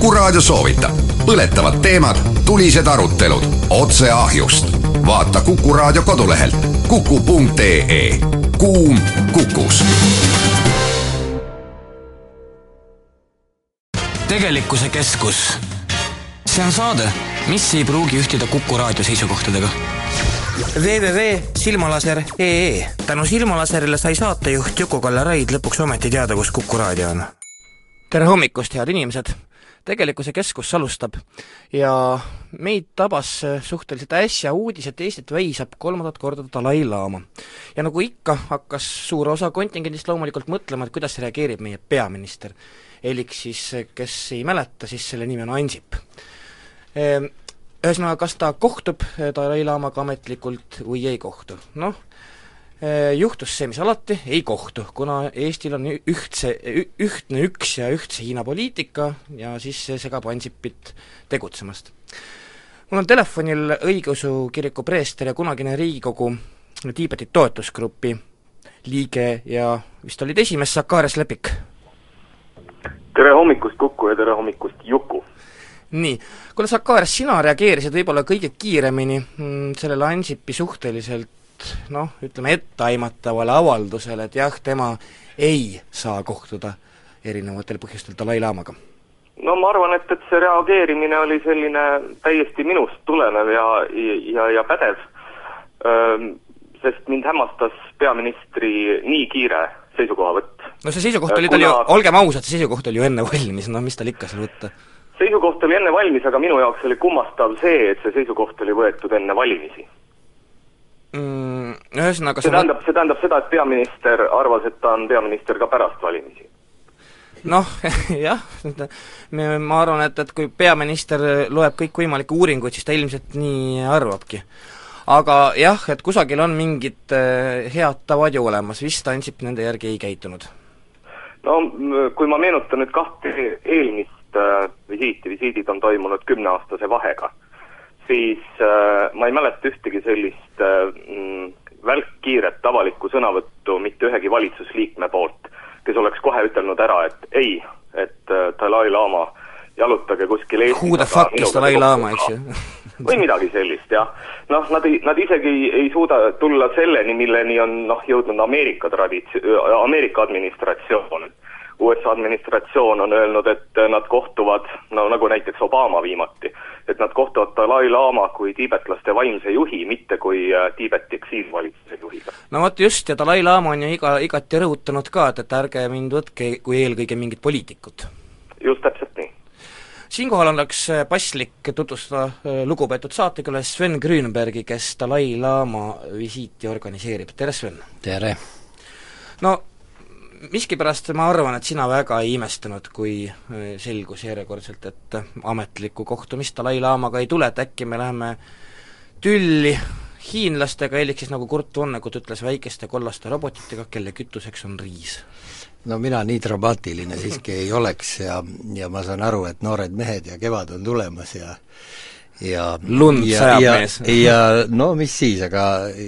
Kuku Raadio soovitab põletavad teemad, tulised arutelud otse ahjust. vaata Kuku Raadio kodulehelt kuku.ee. kuum Kukus. tegelikkuse keskus. see on saade, mis ei pruugi ühtida Kuku Raadio seisukohtadega www.silmalaser.ee tänu Silmalaserile sai saatejuht Juku-Kalle Raid lõpuks ometi teada, kus Kuku raadio on. tere hommikust, head inimesed! Tegelikkuse keskus alustab ja meid tabas suhteliselt äsja uudis, et Eestit väisab kolmandat korda Dalai-laama. ja nagu ikka, hakkas suur osa kontingendist loomulikult mõtlema, et kuidas reageerib meie peaminister. elik siis, kes ei mäleta, siis selle nimi on Ansip ehm, ühesõnaga, kas ta kohtub Dalai-laamaga ametlikult või ei kohtu, noh, juhtus see, mis alati, ei kohtu, kuna Eestil on ühtse, ühtne üks ja ühtse Hiina poliitika ja siis see segab Ansipit tegutsemast. mul on telefonil õigeusu kiriku preester ja kunagine Riigikogu Tiibeti toetusgrupi liige ja vist olid esimees Sakarias Lepik. tere hommikust, Kuku, ja tere hommikust, Juku! nii, kuule Sakarias, sina reageerisid võib-olla kõige kiiremini mm, sellele Ansipi suhteliselt noh, ütleme etteaimatavale avaldusele, et jah, tema ei saa kohtuda erinevatel põhjustel Dalai-laamaga? no ma arvan, et, et see reageerimine oli selline täiesti minust tulenev ja, ja, ja pädev, sest mind hämmastas peaministri nii kiire seisukohavõtt. no see seisukoht oli tal ju, olgem ausad, see seisukoht oli ju enne valmis, no mis tal ikka seal võtta seisukoht oli enne valmis, aga minu jaoks oli kummastav see, et see seisukoht oli võetud enne valimisi mm,. Ühesõnaga see tähendab, see tähendab seda, et peaminister arvas, et ta on peaminister ka pärast valimisi noh, jah, ma arvan, et, et kui peaminister loeb kõikvõimalikke uuringuid, siis ta ilmselt nii arvabki. aga jah, et kusagil on mingid eh, head tavad ju olemas, vist Ansip nende järgi ei käitunud? no kui ma meenutan nüüd kahte eelmist äh, visiiti, visiidid on toimunud kümneaastase vahega, siis äh, ma ei mäleta ühtegi sellist äh, mm, välkkiiret avalikku sõnavõttu mitte ühegi valitsusliikme poolt, kes oleks kohe ütelnud ära, et ei, et äh, Dalai-laama jalutage kuskil Eestis Who the fuck is Dalai-laama, eks ju või midagi sellist, jah. noh, nad ei, nad isegi ei, ei suuda tulla selleni, milleni on noh, jõudnud Ameerika tradits-, Ameerika administratsioon USA administratsioon on öelnud, et nad kohtuvad, no nagu näiteks Obama viimati, et nad kohtuvad Dalai-laama kui tiibetlaste vaimse juhi, mitte kui äh, Tiibeti eksiilvalitsuse juhiga. no vot just, ja Dalai-laama on ju iga, igati rõhutanud ka, et, et ärge mind võtke kui eelkõige mingit poliitikut. just täpselt nii siinkohal oleks äh, paslik tutvustada äh, lugupeetud saatekülalist Sven Grünbergi, kes Dalai-laama visiiti organiseerib, tere Sven! tere! no miskipärast ma arvan, et sina väga ei imestanud, kui äh, selgus järjekordselt, et ametlikku kohtumist Dalai-laamaga ei tule, et äkki me läheme tülli hiinlastega, elik siis nagu Kurt Vonnegut ütles, väikeste kollaste robotitega, kelle kütuseks on riis. no mina nii dramaatiline siiski ei oleks ja, ja ma saan aru, et noored mehed ja kevad on tulemas ja ja lund sajab mees. ja no mis siis, aga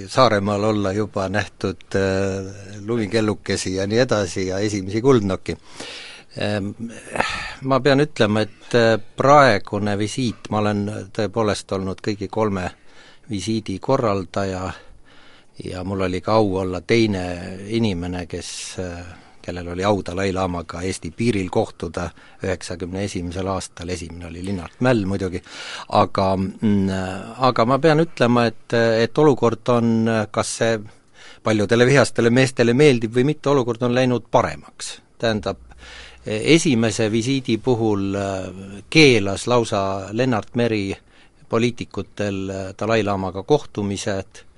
Saaremaal olla juba nähtud äh, lumikellukesi ja nii edasi ja esimesi kuldnokki ähm,. Ma pean ütlema, et äh, praegune visiit, ma olen tõepoolest olnud kõigi kolme visiidi korraldaja ja mul oli ka au olla teine inimene, kes äh, kellel oli au Dalai-laamaga Eesti piiril kohtuda üheksakümne esimesel aastal, esimene oli Linnart Mäll muidugi, aga mm, aga ma pean ütlema, et, et olukord on, kas see paljudele vihastele meestele meeldib või mitte, olukord on läinud paremaks. tähendab, esimese visiidi puhul äh, keelas lausa Lennart Meri poliitikutel Dalai-laamaga kohtumised, Äh,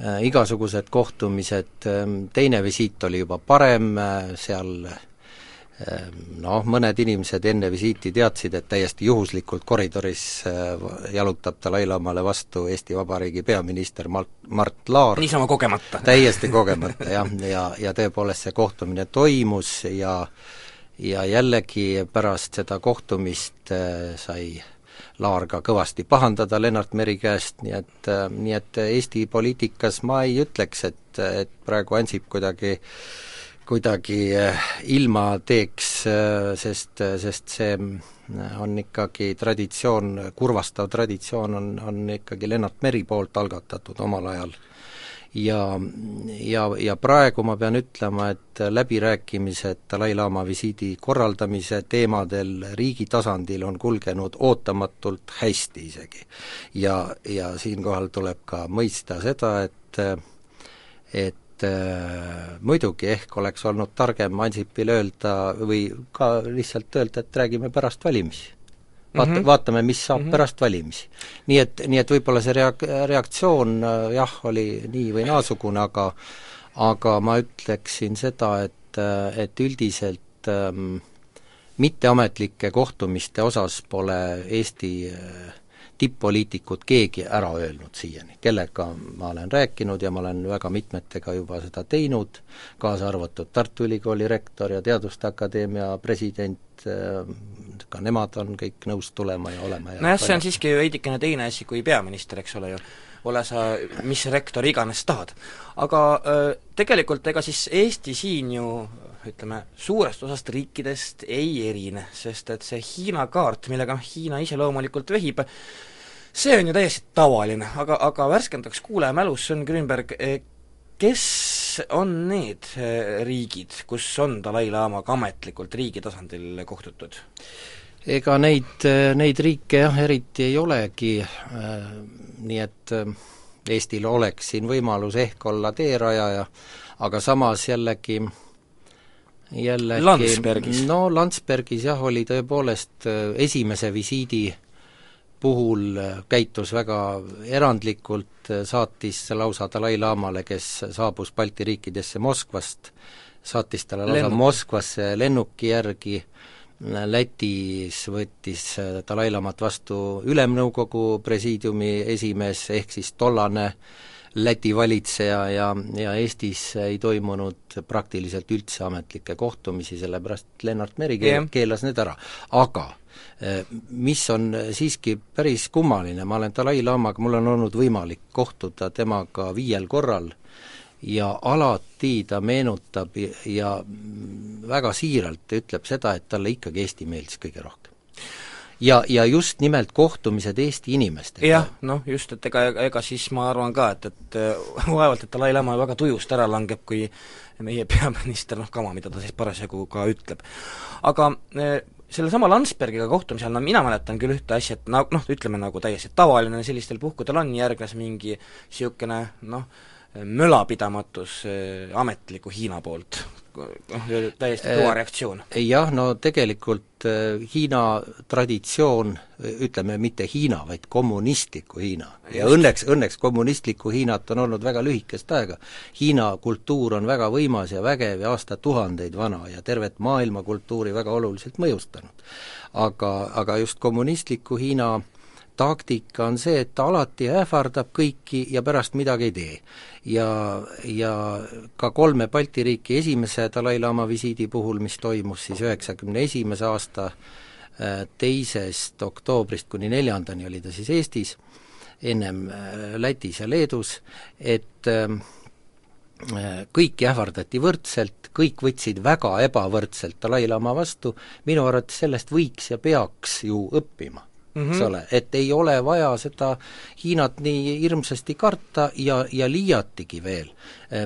igasugused kohtumised, ähm, teine visiit oli juba parem, äh, seal ähm, noh, mõned inimesed enne visiiti teadsid, et täiesti juhuslikult koridoris äh, jalutab Dalai-laamale vastu Eesti Vabariigi peaminister Mart, Mart Laar. niisama kogemata? täiesti kogemata jah, ja, ja tõepoolest see kohtumine toimus ja ja jällegi pärast seda kohtumist sai Laar ka kõvasti pahandada Lennart Meri käest, nii et, äh, nii et Eesti poliitikas ma ei ütleks, et, et praegu Ansip kuidagi kuidagi ilma teeks, sest, sest see on ikkagi traditsioon, kurvastav traditsioon on, on ikkagi Lennart Meri poolt algatatud omal ajal ja, ja, ja praegu ma pean ütlema, et läbirääkimised Dalai-laama visiidi korraldamise teemadel riigi tasandil on kulgenud ootamatult hästi isegi. ja, ja siinkohal tuleb ka mõista seda, et et äh, muidugi ehk oleks olnud targem Ansipil öelda või ka lihtsalt öelda, et räägime pärast valimisi vaata mm, -hmm. vaatame, mis saab mm -hmm. pärast valimisi. nii et, nii et võib-olla see reak-, reaktsioon äh, jah, oli nii või naasugune, aga aga ma ütleksin seda, et, äh, et üldiselt ähm, mitteametlike kohtumiste osas pole Eesti äh, tipp-poliitikud keegi ära öelnud siiani, kellega ma olen rääkinud ja ma olen väga mitmetega juba seda teinud, kaasa arvatud Tartu Ülikooli rektor ja Teaduste Akadeemia president, ka nemad on kõik nõus tulema ja olema ja nojah, see on siiski veidikene teine asi kui peaminister, eks ole ju, ole sa mis rektor iganes tahad. aga tegelikult ega siis Eesti siin ju ütleme, suurest osast riikidest ei erine, sest et see Hiina kaart, millega Hiina ise loomulikult vehib, see on ju täiesti tavaline, aga, aga värskendaks kuulaja mälus, Sven Grünberg, eh, kes on need eh, riigid, kus on Dalai-laamaga ametlikult riigi tasandil kohtutud? ega neid, eh, neid riike jah, eriti ei olegi, nii et Eestil oleks siin võimalus ehk olla teerajaja, aga samas jällegi jällegi Landsbergis? no Landsbergis jah, oli tõepoolest esimese visiidi puhul äh, käitus väga erandlikult, äh, saatis lausa Dalai-laamale, kes saabus Balti riikidesse Moskvast, saatis talle lausa Lennuk. Moskvasse lennuki järgi, äh, Lätis võttis Dalai-laamat vastu Ülemnõukogu presiidiumi esimees, ehk siis tollane Läti valitseja ja, ja Eestis ei toimunud praktiliselt üldse ametlikke kohtumisi, sellepärast Lennart Meri keel, yeah. keelas need ära. aga Äh, mis on siiski päris kummaline, ma olen Dalai-laamaga, mul on olnud võimalik kohtuda temaga viiel korral ja alati ta meenutab ja väga siiralt ütleb seda, et talle ikkagi Eesti meeldis kõige rohkem ja, ja just nimelt kohtumised Eesti inimestega. jah, noh just, et ega, ega siis ma arvan ka, et, et vaevalt, et Dalai-laama väga tujust ära langeb, kui meie peaminister noh, kama, mida ta siis parasjagu ka ütleb. aga sellesama Landsbergiga kohtumisel, no mina mäletan küll ühte asja, et no noh, ütleme nagu täiesti tavaline sellistel puhkudel on, järgnes mingi niisugune noh, mölapidamatus äh, ametliku Hiina poolt, noh, täiesti äh, reaktsioon. jah, no tegelikult äh, Hiina traditsioon, ütleme mitte Hiina, vaid kommunistliku Hiina ja õnneks, õnneks kommunistlikku Hiinat on olnud väga lühikest aega. Hiina kultuur on väga võimas ja vägev ja aastatuhandeid vana ja tervet maailma kultuuri väga oluliselt mõjustanud. aga, aga just kommunistliku Hiina taktika on see, et ta alati ähvardab kõiki ja pärast midagi ei tee. ja, ja ka kolme Balti riiki esimese Dalai-laama visiidi puhul, mis toimus siis üheksakümne esimese aasta äh, teisest oktoobrist kuni neljandani oli ta siis Eestis, ennem äh, Lätis ja Leedus, et ähm, äh, kõiki ähvardati võrdselt, kõik võtsid väga ebavõrdselt Dalai-laama vastu, minu arvates sellest võiks ja peaks ju õppima mm, -hmm. eks ole, et ei ole vaja seda Hiinat nii hirmsasti karta ja, ja liiatigi veel.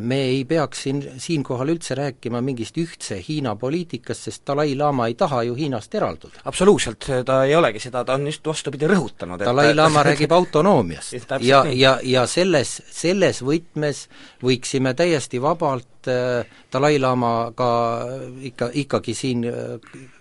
me ei peaks siin, siinkohal üldse rääkima mingist ühtse Hiina poliitikast, sest Dalai-laama ei taha ju Hiinast eralduda. absoluutselt, ta ei olegi seda, ta on just vastupidi rõhutanud, et Dalai-laama räägib autonoomiast ja, ja, ja selles, selles võtmes võiksime täiesti vabalt äh, Dalai-laamaga ikka, ikkagi siin äh,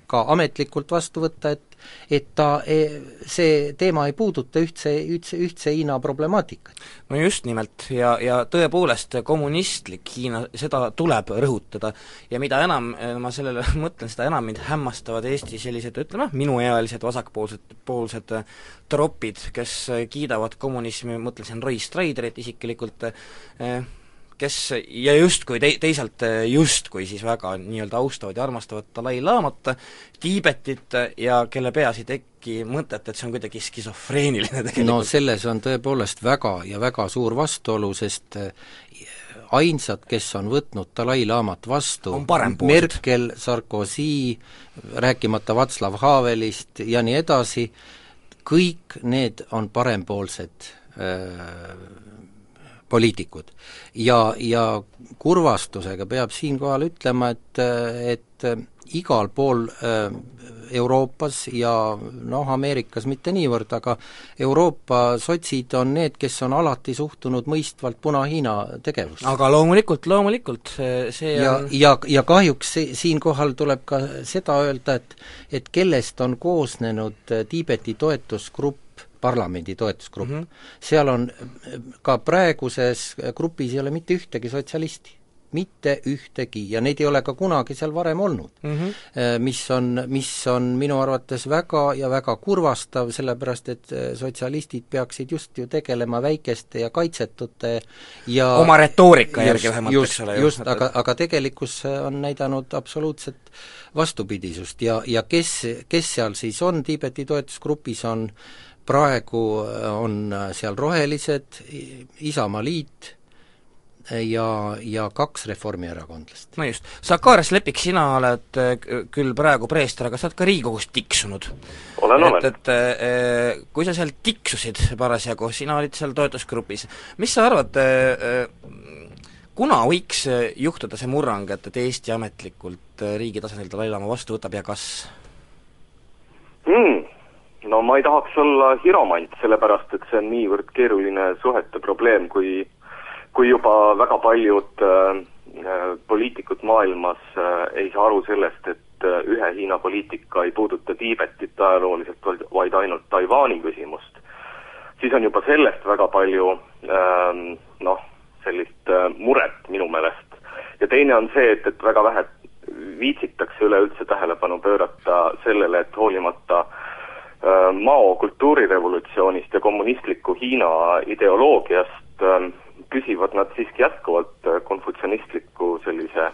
ka ametlikult vastu võtta, et et ta, e, see teema ei puuduta ühtse, ühtse, ühtse Hiina problemaatikat. no just nimelt, ja, ja tõepoolest, kommunistlik Hiina, seda tuleb rõhutada ja mida enam e, ma sellele mõtlen, seda enam mind hämmastavad Eesti sellised, ütleme, minuealised vasakpoolsed, poolsed tropid, kes kiidavad kommunismi, mõtlen siin Roy Striderit isiklikult eh,, kes ja justkui tei-, teisalt justkui siis väga nii-öelda austavad ja armastavad Dalai-laamat, Tiibetit ja kelle peas ei teki mõtet, et see on kuidagi skisofreeniline tegelikult. no selles on tõepoolest väga ja väga suur vastuolu, sest ainsad, kes on võtnud Dalai-laamat vastu. Merkel, Sarkozy, rääkimata Václav Havelist ja nii edasi, kõik need on parempoolsed äh, poliitikud. ja, ja kurvastusega peab siinkohal ütlema, et, et igal pool äh, Euroopas ja noh, Ameerikas mitte niivõrd, aga Euroopa sotsid on need, kes on alati suhtunud mõistvalt Puna-Hiina tegevusse. aga loomulikult, loomulikult, see, see ja on..., ja, ja kahjuks see, siinkohal tuleb ka seda öelda, et et kellest on koosnenud Tiibeti toetusgrupp, parlamendi toetusgrupp mm, -hmm. seal on, ka praeguses grupis ei ole mitte ühtegi sotsialisti mitte ühtegi ja neid ei ole ka kunagi seal varem olnud mm. -hmm. Mis on, mis on minu arvates väga ja väga kurvastav, sellepärast et äh, sotsialistid peaksid just ju tegelema väikeste ja kaitsetute ja oma retoorika järgi vähemalt, eks ole. just, aga, aga tegelikkus on näidanud absoluutset vastupidisust ja, ja kes, kes seal siis on Tiibeti toetusgrupis, on praegu on seal rohelised, Isamaaliit, ja, ja kaks reformierakondlast. no just, Sakarias Lepik, sina oled äh, küll praegu preester, aga sa oled ka Riigikogus tiksunud. olen, olen. et, et äh, kui sa seal tiksusid parasjagu, sina olid seal toetusgrupis, mis sa arvad, äh, kuna võiks juhtuda see murrang, et, et Eesti ametlikult riigi tasandil Dalai-laama vastu võtab ja kas mm.? No ma ei tahaks olla hiromant, sellepärast et see on niivõrd keeruline suhete probleem, kui kui juba väga paljud äh, äh, poliitikud maailmas äh, ei saa aru sellest, et äh, ühe Hiina poliitika ei puuduta Tiibetit ajalooliselt, vaid ainult Taiwan'i küsimust, siis on juba sellest väga palju äh, noh, sellist äh, muret minu meelest. ja teine on see, et, et väga vähe viitsitakse üleüldse tähelepanu pöörata sellele, et hoolimata äh, Mao kultuurirevolutsioonist ja kommunistliku Hiina ideoloogiast äh, püsivad nad siiski jätkuvalt äh, konfutsionistliku sellise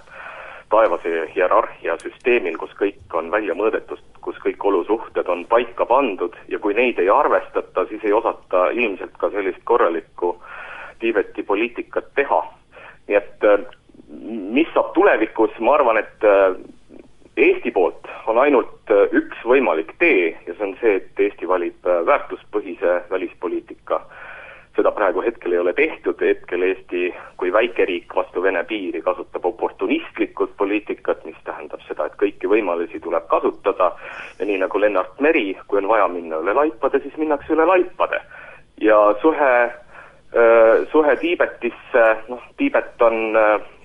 taevase hierarhia süsteemil, kus kõik on välja mõõdetud, kus kõik olusuhted on paika pandud ja kui neid ei arvestata, siis ei osata ilmselt ka sellist korralikku Tiibeti poliitikat teha. nii et äh, mis saab tulevikus, ma arvan, et äh, Eesti poolt on ainult üks võimalik tee ja see on see, et Eesti valib väärtuspõhise välispoliitika. Seda praegu hetkel ei ole tehtud, hetkel Eesti kui väikeriik vastu Vene piiri kasutab oportunistlikult poliitikat, mis tähendab seda, et kõiki võimalusi tuleb kasutada. Ja nii nagu Lennart Meri, kui on vaja minna üle laipade, siis minnakse üle laipade. ja suhe suhe Tiibetisse, noh, Tiibet on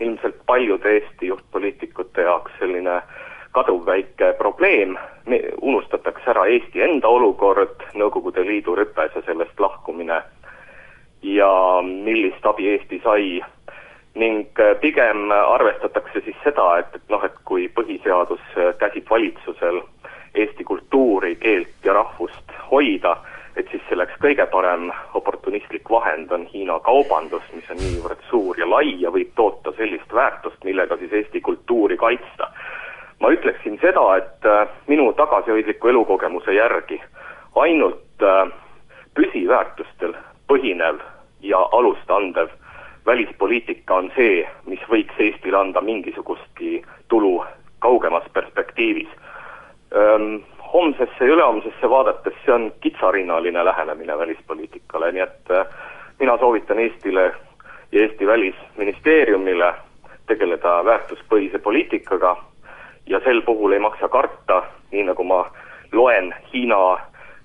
ilmselt paljude Eesti juhtpoliitikute jaoks selline kaduvväike probleem, unustatakse ära Eesti enda olukord, Nõukogude Liidu rüpes ja sellest lahkumine. Ja millist abi Eesti sai? Ning äh, pigem arvestatakse siis seda, et, et noh, et kui põhiseadus äh, käsib valitsusel eesti kultuuri, keelt ja rahvust hoida, et siis selleks kõige parem oportunistlik vahend on Hiina kaubandus, mis on niivõrd suur ja lai ja võib toota sellist väärtust, millega siis Eesti kultuuri kaitsta. Ma ütleksin seda, et äh, minu tagasihoidliku elukogemuse järgi ainult püsiväärtustel põhinev ja alust andev välispoliitika on see, mis võiks Eestile anda mingisugustki tulu kaugemas perspektiivis. Homsesse ja ülehomsesse vaadates see on kitsarinnaline lähenemine välispoliitikale, nii et äh, mina soovitan Eestile ja Eesti Välisministeeriumile tegeleda väärtuspõhise poliitikaga ja sel puhul ei maksa karta, nii nagu ma loen Hiina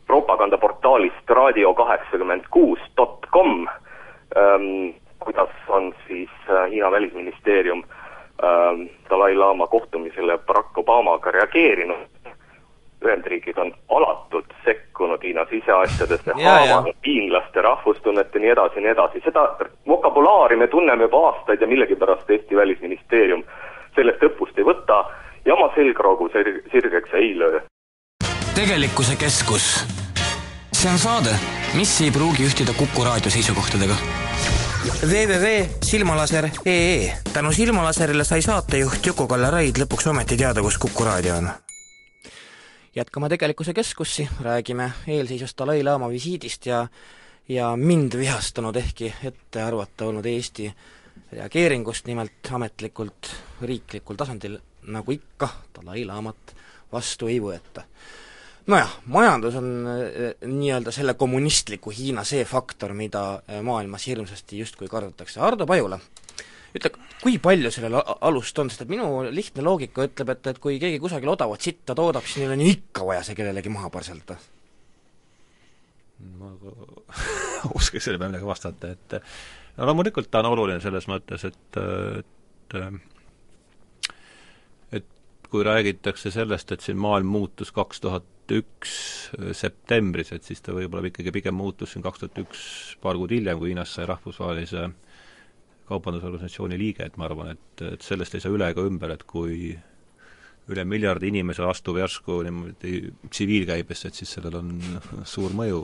propagandaportaalist raadio kaheksakümmend kuus dot com, ähm, kuidas on siis äh, Hiina välisministeerium ähm, Dalai-laama kohtumisele Barack Obamaga reageerinud. Ühendriigid on alatult sekkunud Hiina siseasjadesse, haavanud hiinlaste rahvustunnet ja nii edasi ja nii edasi. seda vokabulaari me tunneme juba aastaid ja millegipärast Eesti Välisministeerium sellest õppust ei võta ja oma selgroogu sir-, sirgeks ei löö. tegelikkuse keskus see on saade, mis ei pruugi ühtida Kuku raadio seisukohtadega. www.silmalaser.ee tänu Silmalaserile sai saatejuht Juku-Kalle Raid lõpuks ometi teada, kus Kuku raadio on. jätkame Tegelikkuse keskussi, räägime eelseisvast Dalai-laama visiidist ja ja mind vihastanud, ehkki ettearvata olnud Eesti reageeringust nimelt ametlikult riiklikul tasandil, nagu ikka, Dalai-laamat vastu ei võeta. nojah, majandus on eh, nii-öelda selle kommunistliku Hiina see faktor, mida eh, maailmas hirmsasti justkui kardetakse. Ardo Pajula, ütle, kui palju sellel alust on, sest et minu lihtne loogika ütleb, et, et kui keegi kusagil odavat sitta toodab, siis neil on ju ikka vaja see kellelegi maha parseldada. ma oskaks selle peale midagi vastata, et no loomulikult ta on oluline selles mõttes, et et kui räägitakse sellest, et siin maailm muutus kaks tuhat üks septembris, et siis ta võib-olla ikkagi pigem muutus siin kaks tuhat üks, paar kuud hiljem, kui Hiinast sai rahvusvahelise kaubandusorganisatsiooni liige, et ma arvan, et, et sellest ei saa üle ega ümber, et kui üle miljardi inimese astub järsku niimoodi tsiviilkäibesse, et siis sellel on suur mõju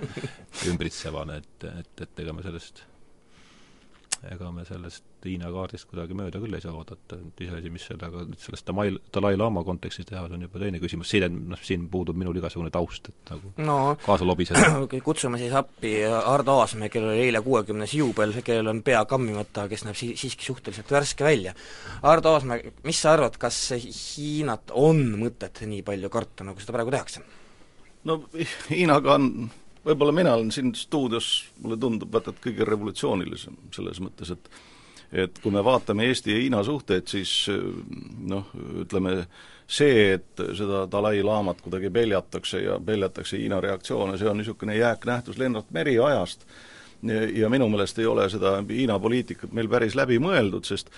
ümbritsevane, et, et, et ega me sellest ega me sellest Hiina kaardist kuidagi mööda küll ei saa vaadata, et iseasi, mis sellega nüüd sellest Dalai, Dalai-laama kontekstis teha, see on juba teine küsimus, siin, noh, siin puudub minul igasugune taust, et nagu no, kaasa lobiseda. kutsume siis appi Ardo Aasmäe, kellel oli eile kuuekümnes juubel, kellel on pea kammimata, kes näeb si-, siiski suhteliselt värske välja. Ardo Aasmäe, mis sa arvad, kas Hiinat on mõtet nii palju karta, nagu seda praegu tehakse? no Hiinaga on võib-olla mina olen siin stuudios, mulle tundub, vaata, et kõige revolutsioonilisem selles mõttes, et et kui me vaatame Eesti ja Hiina suhteid, siis noh, ütleme see, et seda Dalai-laamat kuidagi peljatakse ja peljatakse Hiina reaktsioone, see on niisugune jääknähtus Lennart Meri ajast. Ja minu meelest ei ole seda Hiina poliitikat meil päris läbi mõeldud, sest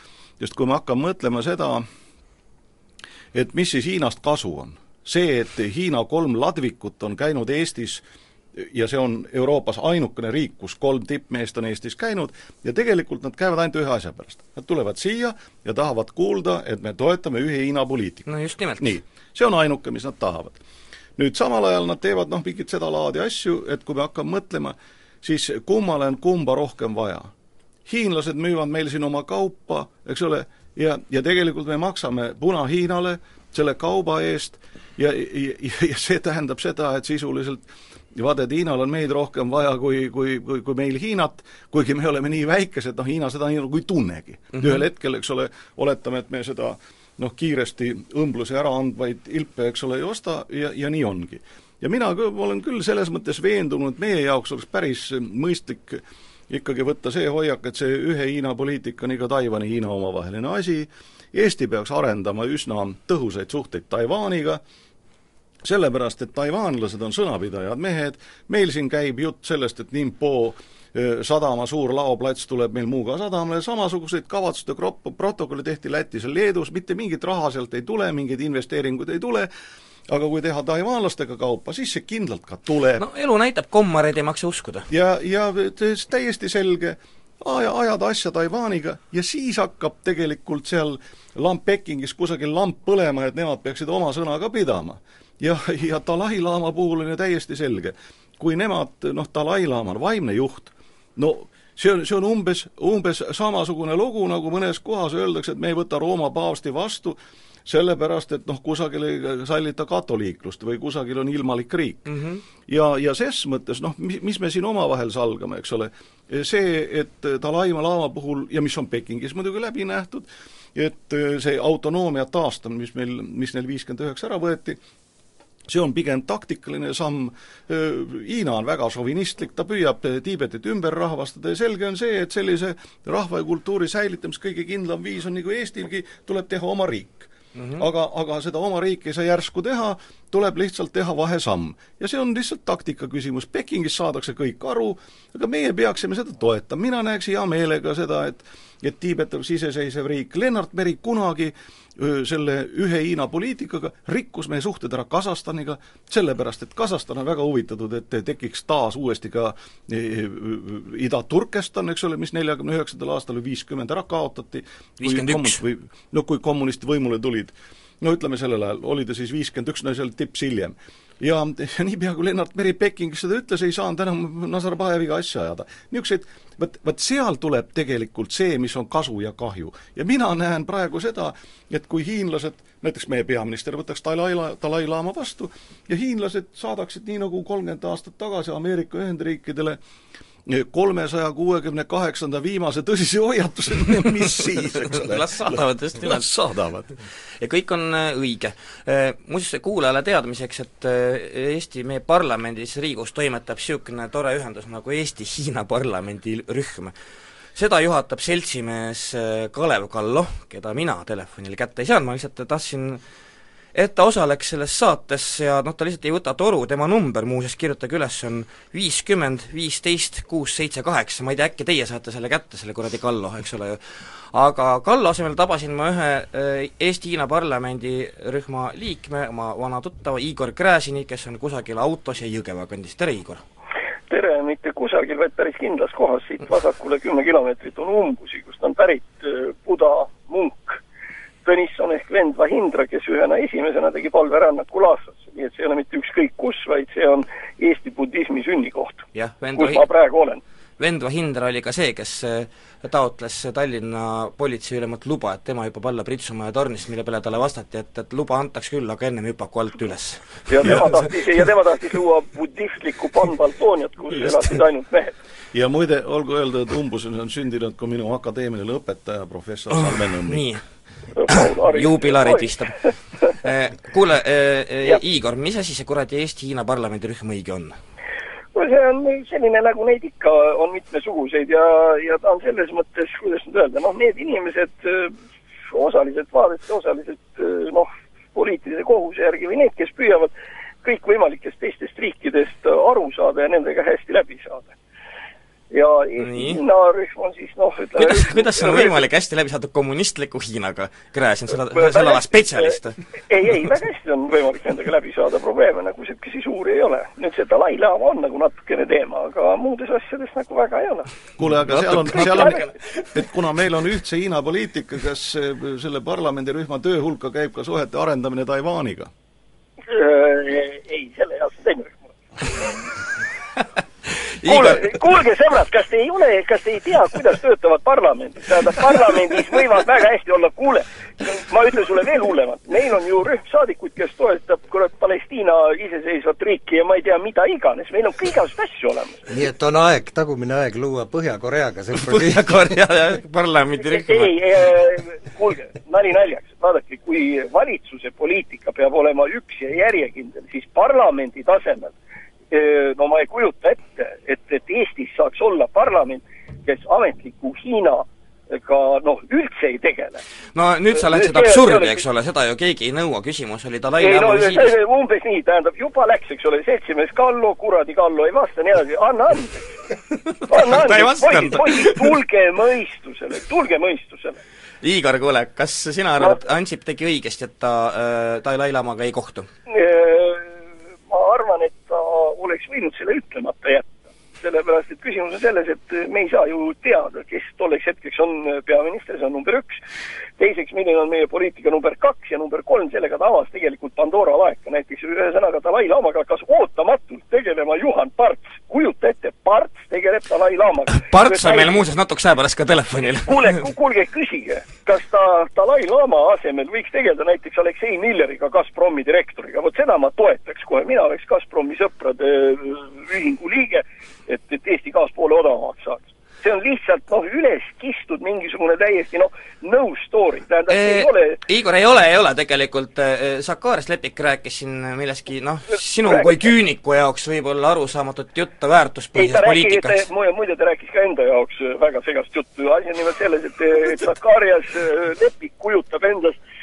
just kui me hakkame mõtlema seda, et mis siis Hiinast kasu on, see, et Hiina kolm ladvikut on käinud Eestis äh, ja see on Euroopas ainukene riik, kus kolm tippmeest on Eestis käinud ja tegelikult nad käivad ainult ühe asja pärast. Nad tulevad siia ja tahavad kuulda, et me toetame ühe Hiina poliitikat. no just nimelt. nii, see on ainuke, mis nad tahavad. nüüd samal ajal nad teevad noh, mingit sedalaadi asju, et kui me hakkame mõtlema, siis kummale on kumba rohkem vaja. hiinlased müüvad meil siin oma kaupa, eks ole, ja, ja tegelikult me maksame Puna-Hiinale selle kauba eest ja, ja, ja see tähendab seda, et sisuliselt ja vaata, et Hiinal on meid rohkem vaja kui, kui, kui, kui meil Hiinat, kuigi me oleme nii väikesed, noh Hiina seda nii nagu ei tunnegi mm. -hmm. ühel hetkel, eks ole, oletame, et me seda noh, kiiresti õmblusi ära andvaid ilpe, eks ole, ei osta ja, ja nii ongi. ja mina olen küll selles mõttes veendunud, meie jaoks oleks päris mõistlik ikkagi võtta see hoiak, et see ühe Hiina poliitika on ikka Taiwan'i Hiina omavaheline asi, Eesti peaks arendama üsna tõhusaid suhteid Taiwaniga, sellepärast, et taivaanlased on sõnapidajad mehed, meil siin käib jutt sellest, et Nimpo sadama suur laoplats tuleb meil Muuga sadamale, samasuguseid kavatsuste protokolle tehti Lätis ja Leedus, mitte mingit raha sealt ei tule, mingeid investeeringuid ei tule, aga kui teha taivaanlastega kaupa, siis see kindlalt ka tuleb. no elu näitab, kommareid ei maksa uskuda. ja, ja täiesti selge, aja, ajada asja Taiwaniga ja siis hakkab tegelikult seal lamp Pekingis kusagil lamp põlema, et nemad peaksid oma sõna ka pidama. Ja, ja Dalai-laama puhul on ju täiesti selge, kui nemad, noh, Dalai-laama on vaimne juht, no see on, see on umbes, umbes samasugune lugu, nagu mõnes kohas öeldakse, et me ei võta Rooma paavsti vastu, sellepärast, et noh, kusagil ei sallita katoliiklust või kusagil on ilmalik riik mm. -hmm. ja, ja ses mõttes noh, mis, mis me siin omavahel salgame, eks ole, see, et Dalai-laama puhul ja mis on Pekingis muidugi läbi nähtud, et see autonoomia taastamine, mis meil, mis neil viiskümmend üheksa ära võeti, see on pigem taktikaline samm, Hiina on väga šovinistlik, ta püüab Tiibetit ümber rahvastada ja selge on see, et sellise rahva ja kultuuri säilitamise kõige kindlam viis on nagu Eestilgi, tuleb teha oma riik mm. -hmm. aga, aga seda oma riiki ei saa järsku teha, tuleb lihtsalt teha vahesamm. ja see on lihtsalt taktika küsimus, Pekingis saadakse kõik aru, aga meie peaksime seda toetama, mina näeks hea meelega seda, et et Tiibet oleks iseseisev riik, Lennart Meri kunagi selle ühe Hiina poliitikaga rikkus meie suhted ära Kasahstaniga, sellepärast et Kasahstan on väga huvitatud, et tekiks taas uuesti ka e, e, Ida-Turkestan, eks ole, mis neljakümne üheksandal aastal või viiskümmend ära kaotati. viiskümmend üks. no kui kommunistid võimule tulid, no ütleme sellel ajal, oli ta siis viiskümmend üks, no see oli tips hiljem ja, ja niipea, kui Lennart Meri Pekingis seda ütles, ei saanud enam Nazarbajeviga asja ajada. niisuguseid, vot, vot seal tuleb tegelikult see, mis on kasu ja kahju. ja mina näen praegu seda, et kui hiinlased, näiteks meie peaminister võtaks Dalai-, Dalai-laama vastu ja hiinlased saadaksid nii, nagu kolmkümmend aastat tagasi Ameerika Ühendriikidele kolmesaja kuuekümne kaheksanda viimase tõsise hoiatuse, mis siis, eks ole. las saadavad, just nimelt. las saadavad. ja kõik on äh, õige. Äh, muuseas, kuulajale teadmiseks, et äh, Eesti, meie parlamendis, Riigikogus toimetab niisugune tore ühendus nagu Eesti-Hiina parlamendirühm. seda juhatab seltsimees Kalev Kallo, keda mina telefonil kätte ei saanud, ma lihtsalt tahtsin et ta osaleks selles saates ja noh, ta lihtsalt ei võta toru, tema number muuseas, kirjutage üles, on viiskümmend, viisteist, kuus, seitse, kaheksa, ma ei tea, äkki teie saate selle kätte, selle kuradi Kallo, eks ole ju. aga Kallo asemel tabasin ma ühe äh, Eesti-Hiina parlamendirühma liikme, oma vana tuttava Igor Gräzini, kes on kusagil autos ja Jõgeva kandis, tere Igor! tere, mitte kusagil, vaid päris kindlas kohas, siit vasakule kümme kilomeetrit on umbusi, kust on pärit äh, Buda munk Tõnisson ehk vend Vahindra, kes ühena esimesena tegi palverännaku Lhassasse, nii et see ei ole mitte ükskõik kus, vaid see on Eesti budismi sünnikoht, kus ma praegu olen. vend Vahindra oli ka see, kes äh, taotles Tallinna politseiülemalt luba, et tema hüppab alla Pritsumaja tornist, mille peale talle vastati, et, et luba antaks küll, aga ennem hüpaku alt üles. ja tema tahtis, ja tema tahtis luua budistlikku panbaltooniat, kus elasid ainult mehed ja muide, olgu öeldud, et umbuses on sündinud ka minu akadeemiline õpetaja, professor oh, Salmen Õnnik. nii juubilarid istab. Eh, kuule äh,, Igor, mis asi see kuradi Eesti-Hiina parlamendirühm õige on? no see on selline, nagu neid ikka on mitmesuguseid ja, ja ta on selles mõttes, kuidas nüüd öelda, noh, need inimesed osaliselt vaadete, osaliselt noh, poliitilise kohuse järgi või need, kes püüavad kõikvõimalikest teistest riikidest aru saada ja nendega hästi läbi saada ja Hiina rühm on siis noh, ütleme kuidas, kuidas on võimalik hästi läbi saada kommunistliku Hiinaga? Gräzin, sa oled selle ala spetsialist. ei, ei, väga hästi on võimalik nendega läbi saada, probleeme nagu niisuguseid suuri ei ole. nüüd see Dalai-laama on nagu natukene teema, aga muudes asjades nagu väga ei ole. kuule, aga seal on, seal on, et kuna meil on ühtse Hiina poliitika, kas selle parlamendirühma töö hulka käib ka suhete arendamine Taiwaniga? ei, selle jaoks on teine rühm kuulge, kuulge sõbrad, kas te ei ole, kas te ei tea, kuidas töötavad parlamendid? tähendab, parlamendis võivad väga hästi olla, kuule, ma ütlen sulle veel hullemat, meil on ju rühm saadikuid, kes toetab kurat Palestiina iseseisvat riiki ja ma ei tea, mida iganes, meil on igasuguseid asju olemas. nii et on aeg, tagumine aeg luua Põhja-Koreaga see Põhja-Korea parlamendirühm. ei, ei, kuulge, nali naljaks, vaadake, kui valitsuse poliitika peab olema üks ja järjekindel, siis parlamendi tasemel no ma ei kujuta ette, et, et Eestis saaks olla parlament, kes ametliku Hiina ka noh, üldse ei tegele. no nüüd sa läksid absurdi, eks ole, seda ju keegi ei nõua, küsimus oli Dalai-laama visiidis. umbes nii, tähendab, juba läks, eks ole, seltsimees Kallo, kuradi Kallo ei vasta, nii edasi, anna andeks. anna andeks, poisid, poisid, tulge mõistusele, tulge mõistusele. Igor, kuule, kas sina arvad no., Ansip tegi õigesti, et ta äh, Dalai-laamaga ei kohtu? ma arvan, et ta oleks võinud selle ütlemata jätta. sellepärast, et küsimus on selles, et me ei saa ju teada, kes tolleks hetkeks on peaminister, see on number üks. Teiseks, milline on meie poliitika number kaks ja number kolm, sellega ta avas tegelikult Pandora laeka, näiteks ühesõnaga Dalai-laamaga hakkas ootamatult tegelema Juhan Parts. kujuta ette, Parts tegeleb Dalai-laamaga. Parts on meil muuseas natukese aja pärast ka telefonil. kuule, kuulge, küsige, kas ta Dalai-laama asemel võiks tegeleda näiteks Aleksei Milleriga, Gazpromi direktoriga, vot seda ma toetaks kohe, mina oleks Gazpromi sõprade ühingu liige, et, et Eesti gaas poole odavamaks saaks see on lihtsalt noh, üles kistud mingisugune täiesti noh, no story, tähendab e, ei ole Igor, ei ole, ei ole tegelikult, Sakaris Lepik rääkis siin millestki noh, sinu rääkis. kui küüniku jaoks võib-olla arusaamatut juttu väärtuspõhisest poliitikast. muide, ta rääkis ka enda jaoks väga segast juttu, asi on nimelt selles, et, et Sakarias Lepik kujutab endast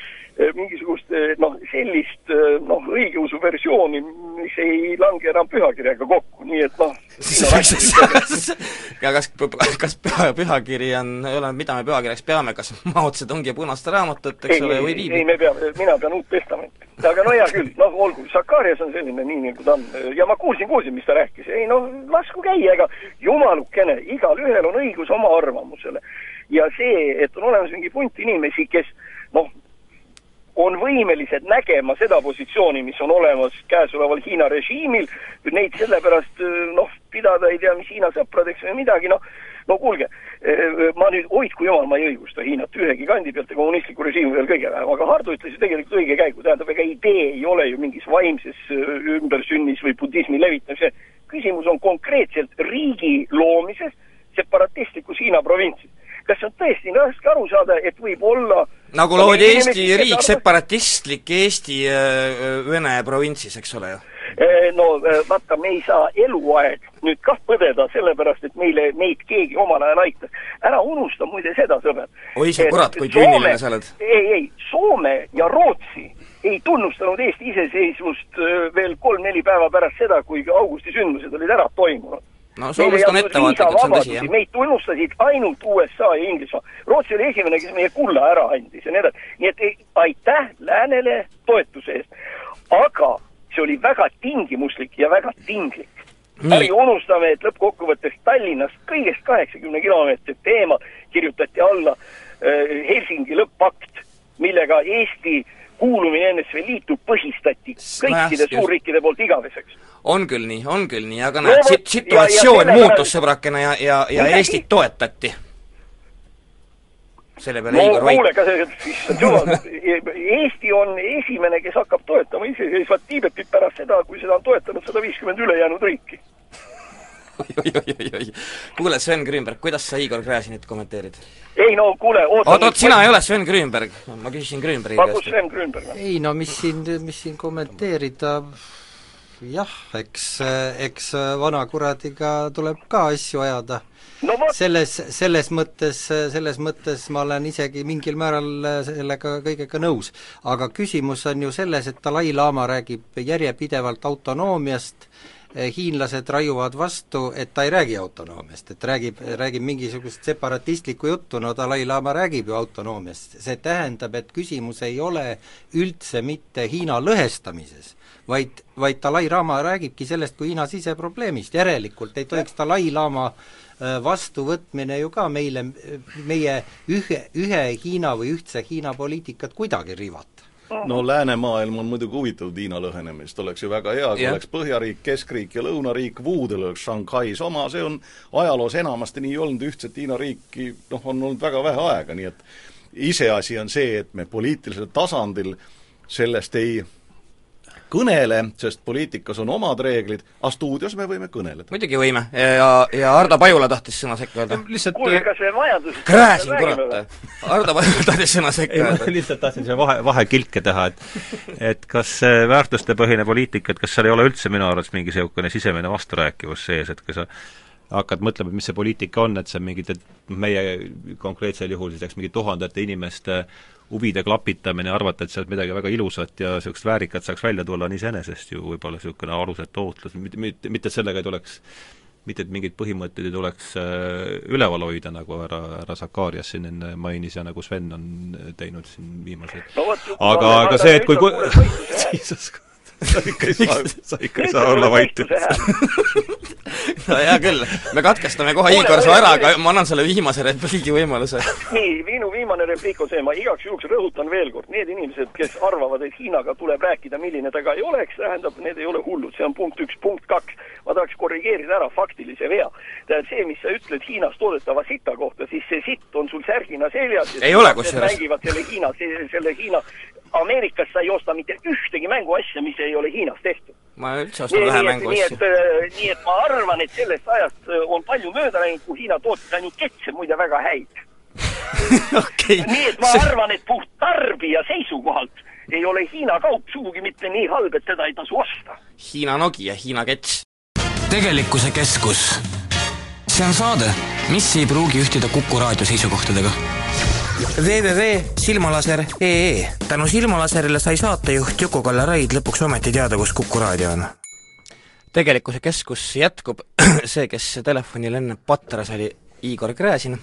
mingisugust eh, noh, sellist eh, noh, õigeusu versiooni, mis ei lange enam pühakirjaga kokku, nii et noh ja kas, kas püha, pühakiri on, ei ole, mida me pühakirjaks peame, kas Mao Zedongi punast raamatut, eks ole, või piiblit? ei, me peame, mina pean Uut Testamenti. aga no hea küll, noh olgu, Sakarias on selline nii, nagu ta on ja ma kuulsin, kuulsin, mis ta rääkis, ei noh, lasku käia, ega jumalukene, igalühel on õigus oma arvamusele. ja see, et on olemas mingi punt inimesi, kes noh, on võimelised nägema seda positsiooni, mis on olemas käesoleval Hiina režiimil, neid sellepärast noh, pidada ei tea mis Hiina sõpradeks või midagi, noh, no kuulge, ma nüüd, hoidku jumal, ma ei õigusta Hiinat ühegi kandi pealt ja kommunistlikku režiimi veel kõige vähem, aga Hardo ütles ju tegelikult õige käigu, tähendab, ega idee ei ole ju mingis vaimses ümbersünnis või budismi levitamises, küsimus on konkreetselt riigi loomises separatistlikus Hiina provintsis. kas on tõesti raske aru saada, et võib olla nagu loodi Eesti riik separatistlik Eesti Vene provintsis, eks ole ju? no vaata, me ei saa eluaeg nüüd kah põdeda, sellepärast et meile, meid keegi omal ajal aitas. ära unusta muide seda, sõber. oi sa kurat, kui küüniline sa oled. ei, ei, Soome ja Rootsi ei tunnustanud Eesti iseseisvust veel kolm-neli päeva pärast seda, kui augusti sündmused olid ära toimunud no Soomest on ettevaatlikud, see on tõsi, jah. meid tunnustasid ainult USA ja Inglismaa. Rootsi oli esimene, kes meie kulla ära andis ja nii edasi. nii et aitäh läänele toetuse eest. aga see oli väga tingimuslik ja väga tinglik. ärge unustame, et lõppkokkuvõttes Tallinnast kõigest kaheksakümne kilomeetrit eemal kirjutati alla äh, Helsingi lõpp-pakt, millega Eesti kuulumine NSV Liitu põhistati kõikide no suurriikide poolt igaveseks. On küll nii, on küll nii, aga näed no,, situatsioon muutus, sõbrakene, ja, ja, ja Eestit toetati selle peale no, Igor Vait. kuule, kas, issand jumal, Eesti on esimene, kes hakkab toetama iseseisvat Tiibetit pärast seda, kui seda on toetanud sada viiskümmend ülejäänud riiki. oi-oi-oi-oi, kuule, Sven Grünberg, kuidas sa Igor Gräzinit kommenteerid? ei no kuule, oota oot, oot, sina ei ole Sven Grünberg, ma küsisin Grünbergi käest. kus Sven Grünberg on? ei no mis siin, mis siin kommenteerida, jah, eks, eks vana kuradiga tuleb ka asju ajada no, selles, selles mõttes, selles mõttes ma olen isegi mingil määral sellega kõigega nõus. aga küsimus on ju selles, et Dalai-laama räägib järjepidevalt autonoomiast, hiinlased raiuvad vastu, et ta ei räägi autonoomiast, et räägib, räägib mingisugust separatistlikku juttu, no Dalai-laama räägib ju autonoomiast, see tähendab, et küsimus ei ole üldse mitte Hiina lõhestamises, vaid, vaid Dalai-laama räägibki sellest kui Hiina siseprobleemist, järelikult ei tohiks Dalai-laama Äh, vastuvõtmine ju ka meile, meie ühe, ühe Hiina või ühtse Hiina poliitikat kuidagi riivata no läänemaailm on muidugi huvitatud Hiina lõhenemist, oleks ju väga hea, kui yeah. oleks Põhjariik, Keskriik ja Lõunariik, Voodel oleks Shanghais oma, see on ajaloos enamasti nii olnud, ühtset Hiina riiki noh, on olnud väga vähe aega, nii et iseasi on see, et me poliitilisel tasandil sellest ei kõnele, sest poliitikas on omad reeglid, aga stuudios me võime kõneleda. muidugi võime ja, ja Ardo Pajula tahtis sõna sekka öelda. lihtsalt kuulge, kas me majandus Gräzin, kurat! Ardo Pajula tahtis sõna sekka öelda. lihtsalt tahtsin selle vahe, vahekilke teha, et et kas see väärtustepõhine poliitika, et kas seal ei ole üldse minu arvates mingi niisugune sisemine vasturääkivus sees, et kui sa hakkad mõtlema, et mis see poliitika on, et see on mingite, meie konkreetsel juhul siis eks mingi tuhandete inimeste huvide klapitamine arvata, et sealt midagi väga ilusat ja niisugust väärikat saaks välja tulla, on iseenesest ju võib-olla niisugune alusetu ootlus, mitte, mitte, sellega ei tuleks mitte, et mingeid põhimõtteid ei tuleks äh, üleval hoida, nagu härra, härra Sakarias siin enne mainis ja nagu Sven on teinud siin viimased no, aga, aga see, et kui, kui sa ikka ei saa, sa ikka ei saa olla vait no hea küll, me katkestame kohe Igor su ära, aga ma annan sulle viimase repliigi võimaluse. nii, minu viimane repliik on see, ma igaks juhuks rõhutan veel kord, need inimesed, kes arvavad, et Hiinaga tuleb rääkida, milline ta ka ei oleks, tähendab, need ei ole hullud, see on punkt üks, punkt kaks. ma tahaks korrigeerida ära faktilise vea. tähendab, see, mis sa ütled Hiinas toodetava sita kohta, siis see sitt on sul särgina seljas ei ole kusjuures. mängivad selle Hiina, selle Hiina Ameerikas sa ei osta mitte ühtegi mänguasja, mis ei ole Hiinas tehtud. ma üldse ostan vähe mänguasju. nii et, äh, nii et ma arvan, et sellest ajast äh, on palju mööda läinud, kui Hiina tootis ainult ketse muide väga häid okay. nii et ma arvan, et puht tarbija seisukohalt ei ole Hiina kaup sugugi mitte nii halb, et seda ei tasu osta. Hiina Nokia, Hiina kets. tegelikkuse keskus. see on saade, mis ei pruugi ühtida Kuku raadio seisukohtadega www.silmalaser.ee tänu Silmalaserile sai saatejuht Juku-Kalle Raid lõpuks ometi teada, kus Kuku raadio on. tegelikkuse keskus jätkub, see, kes telefonil enne patras, oli Igor Gräzin,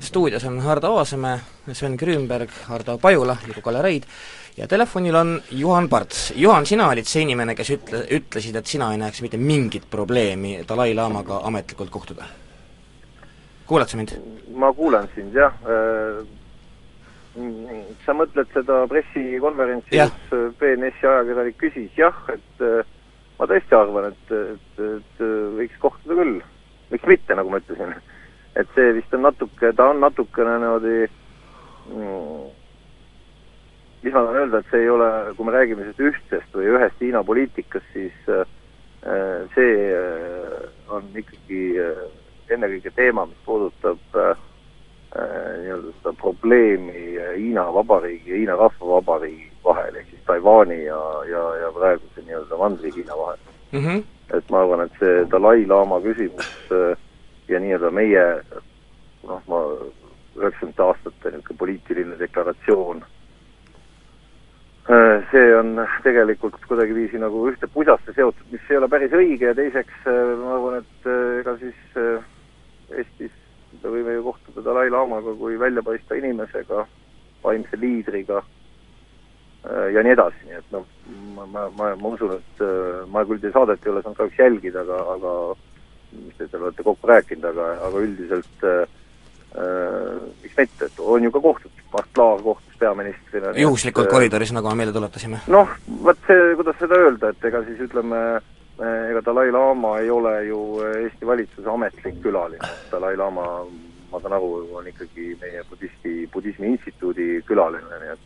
stuudios on Hardo Aasamäe, Sven Grünberg, Hardo Pajula, Juku-Kalle Raid ja telefonil on Juhan Parts. Juhan, sina olid see inimene, kes ütle, ütlesid, et sina ei näeks mitte mingit probleemi Dalai-laamaga ametlikult kohtuda. kuulad sa mind? ma kuulan sind, jah sa mõtled seda pressikonverentsi, kus BNS-i ajakirjanik küsis, jah, et äh, ma tõesti arvan, et, et, et võiks kohtuda küll. miks mitte, nagu ma ütlesin. et see vist on natuke, ta on natukene niimoodi mm, mis ma tahan öelda, et see ei ole, kui me räägime sellest ühtsest või ühest Hiina poliitikast, siis äh, see äh, on ikkagi äh, ennekõike teema, mis puudutab äh, äh nii-öelda seda probleemi Hiina Vabariigi ja Hiina Rahvavabariigi vahel, ehk siis Taiwan'i ja, ja, ja praeguse nii-öelda Mandri-Hiina vahel mm. -hmm. et ma arvan, et see Dalai-laama küsimus äh, ja nii-öelda meie noh, ma üheksakümnendate aastate niisugune poliitiline deklaratsioon, äh, see on tegelikult kuidagiviisi nagu ühte pusasse seotud, mis ei ole päris õige ja teiseks äh, ma arvan, et äh, ega siis Eestis me võime ju kohtuda Dalai-laamaga kui väljapaistva inimesega, vaimse liidriga ja nii edasi, nii et noh, ma, ma, ma, ma usun, et ma küll teie saadet ei ole saanud kahjuks jälgida, aga, aga mis te seal olete kokku rääkinud, aga, aga üldiselt äh, äh, miks mitte, et on ju ka kohtud, Mart Laar kohtus peaministrina. juhuslikult et, äh, koridoris, nagu me meelde tuletasime. noh, vot see, kuidas seda öelda, et ega siis ütleme, äh, ega Dalai-laama ei ole ju Eesti valitsuse ametlik külaline, Dalai-laama, ma saan aru, on ikkagi meie budisti, budismi instituudi külaline, nii et